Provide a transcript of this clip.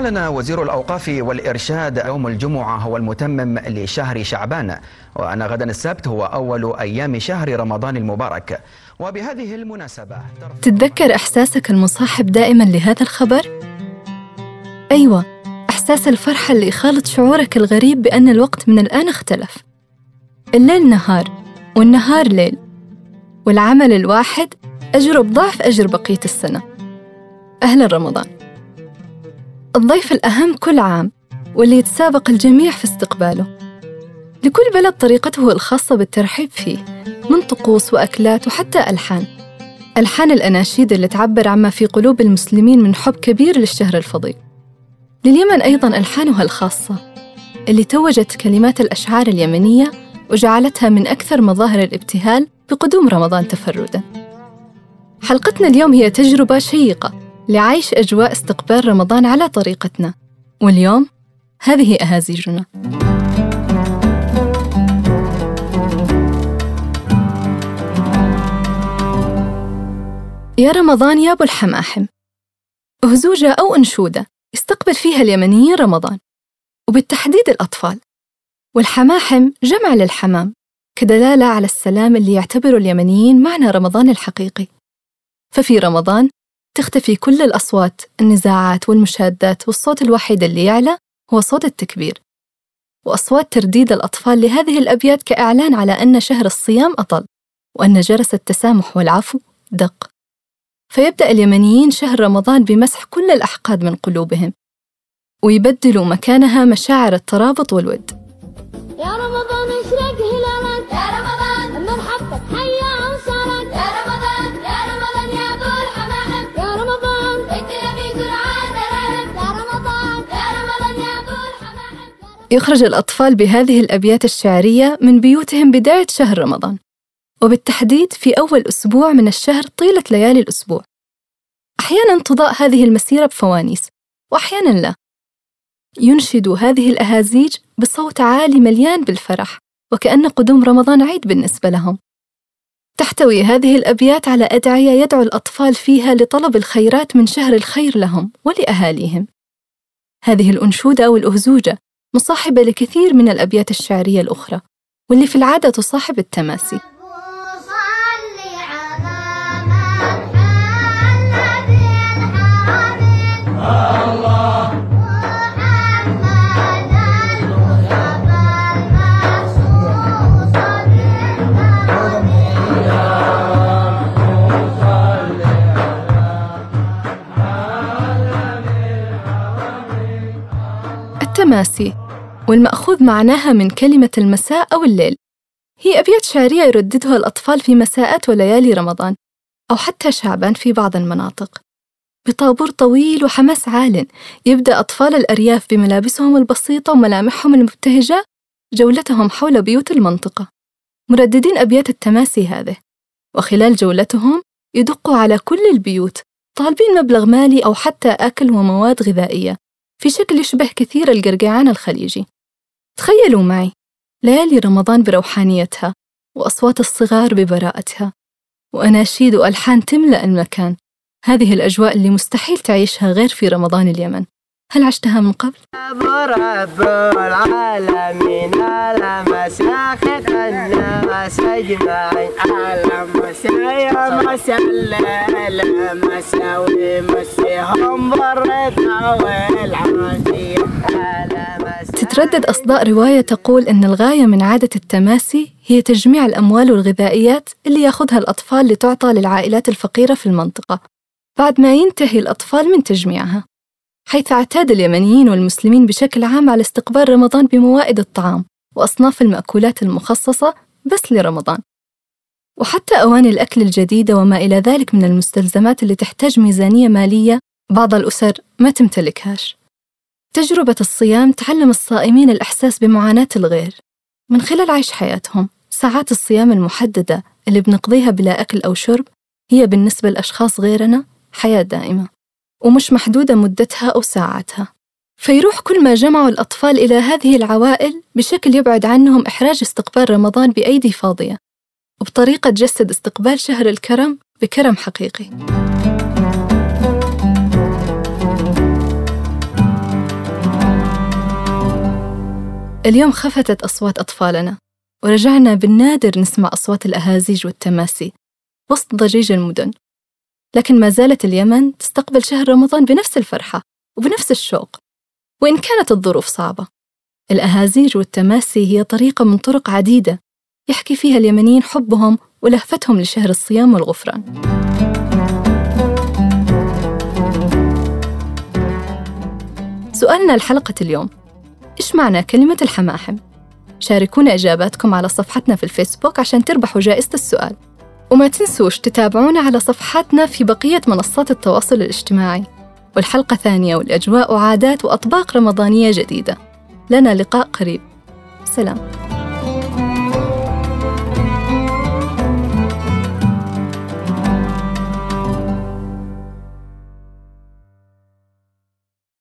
أعلن وزير الأوقاف والإرشاد يوم الجمعة هو المتمم لشهر شعبان وأن غدا السبت هو أول أيام شهر رمضان المبارك. وبهذه المناسبة تتذكر إحساسك المصاحب دائما لهذا الخبر؟ أيوة إحساس الفرحة اللي يخالط شعورك الغريب بأن الوقت من الآن اختلف. الليل نهار والنهار ليل. والعمل الواحد أجر بضعف أجر بقية السنة. أهلا رمضان. الضيف الأهم كل عام واللي يتسابق الجميع في استقباله. لكل بلد طريقته الخاصة بالترحيب فيه من طقوس وأكلات وحتى ألحان. ألحان الأناشيد اللي تعبر عما في قلوب المسلمين من حب كبير للشهر الفضيل. لليمن أيضا ألحانها الخاصة اللي توجت كلمات الأشعار اليمنية وجعلتها من أكثر مظاهر الابتهال بقدوم رمضان تفردا. حلقتنا اليوم هي تجربة شيقة لعيش أجواء استقبال رمضان على طريقتنا. واليوم هذه أهازيجنا. يا رمضان يا أبو الحماحم. أهزوجة أو أنشودة يستقبل فيها اليمنيين رمضان. وبالتحديد الأطفال. والحماحم جمع للحمام كدلالة على السلام اللي يعتبره اليمنيين معنى رمضان الحقيقي. ففي رمضان تختفي كل الأصوات النزاعات والمشادات والصوت الوحيد اللي يعلى هو صوت التكبير. وأصوات ترديد الأطفال لهذه الأبيات كإعلان على أن شهر الصيام أطل وأن جرس التسامح والعفو دق. فيبدأ اليمنيين شهر رمضان بمسح كل الأحقاد من قلوبهم ويبدلوا مكانها مشاعر الترابط والود. يخرج الأطفال بهذه الأبيات الشعرية من بيوتهم بداية شهر رمضان. وبالتحديد في أول أسبوع من الشهر طيلة ليالي الأسبوع. أحيانا تضاء هذه المسيرة بفوانيس وأحيانا لا. ينشد هذه الأهازيج بصوت عالي مليان بالفرح وكأن قدوم رمضان عيد بالنسبة لهم. تحتوي هذه الأبيات على أدعية يدعو الأطفال فيها لطلب الخيرات من شهر الخير لهم ولأهاليهم. هذه الأنشودة أو الأهزوجة مصاحبة لكثير من الأبيات الشعرية الأخرى واللي في العادة تصاحب التماسي. التماسي والمأخوذ معناها من كلمة المساء أو الليل. هي أبيات شعرية يرددها الأطفال في مساءات وليالي رمضان أو حتى شعبان في بعض المناطق. بطابور طويل وحماس عال يبدأ أطفال الأرياف بملابسهم البسيطة وملامحهم المبتهجة جولتهم حول بيوت المنطقة. مرددين أبيات التماسي هذه. وخلال جولتهم يدقوا على كل البيوت طالبين مبلغ مالي أو حتى أكل ومواد غذائية في شكل يشبه كثير القرقعان الخليجي. تخيلوا معي ليالي رمضان بروحانيتها وأصوات الصغار ببراءتها وأناشيد وألحان تملأ المكان. هذه الأجواء اللي مستحيل تعيشها غير في رمضان اليمن. هل عشتها من قبل؟ رب العالمين ياخذ الناس أجمعين. لمس يا مس الليل مساوي مسيهم بالرضا والعافية. لمس تتردد أصداء رواية تقول أن الغاية من عادة التماسي هي تجميع الأموال والغذائيات اللي يأخذها الأطفال لتعطى للعائلات الفقيرة في المنطقة. بعد ما ينتهي الأطفال من تجميعها. حيث اعتاد اليمنيين والمسلمين بشكل عام على استقبال رمضان بموائد الطعام وأصناف المأكولات المخصصة بس لرمضان. وحتى أواني الأكل الجديدة وما إلى ذلك من المستلزمات اللي تحتاج ميزانية مالية بعض الأسر ما تمتلكهاش. تجربة الصيام تعلم الصائمين الإحساس بمعاناة الغير. من خلال عيش حياتهم ساعات الصيام المحددة اللي بنقضيها بلا أكل أو شرب هي بالنسبة لأشخاص غيرنا حياة دائمة. ومش محدودة مدتها أو ساعاتها. فيروح كل ما جمعوا الأطفال إلى هذه العوائل بشكل يبعد عنهم إحراج استقبال رمضان بأيدي فاضية وبطريقة تجسد استقبال شهر الكرم بكرم حقيقي. اليوم خفتت أصوات أطفالنا ورجعنا بالنادر نسمع أصوات الأهازيج والتماسي وسط ضجيج المدن. لكن ما زالت اليمن تستقبل شهر رمضان بنفس الفرحة وبنفس الشوق وإن كانت الظروف صعبة. الأهازيج والتماسي هي طريقة من طرق عديدة يحكي فيها اليمنيين حبهم ولهفتهم لشهر الصيام والغفران. سؤالنا لحلقة اليوم إيش معنى كلمة الحماحم؟ شاركونا إجاباتكم على صفحتنا في الفيسبوك عشان تربحوا جائزة السؤال. وما تنسوش تتابعونا على صفحاتنا في بقية منصات التواصل الاجتماعي. والحلقة ثانية والأجواء وعادات وأطباق رمضانية جديدة. لنا لقاء قريب. سلام.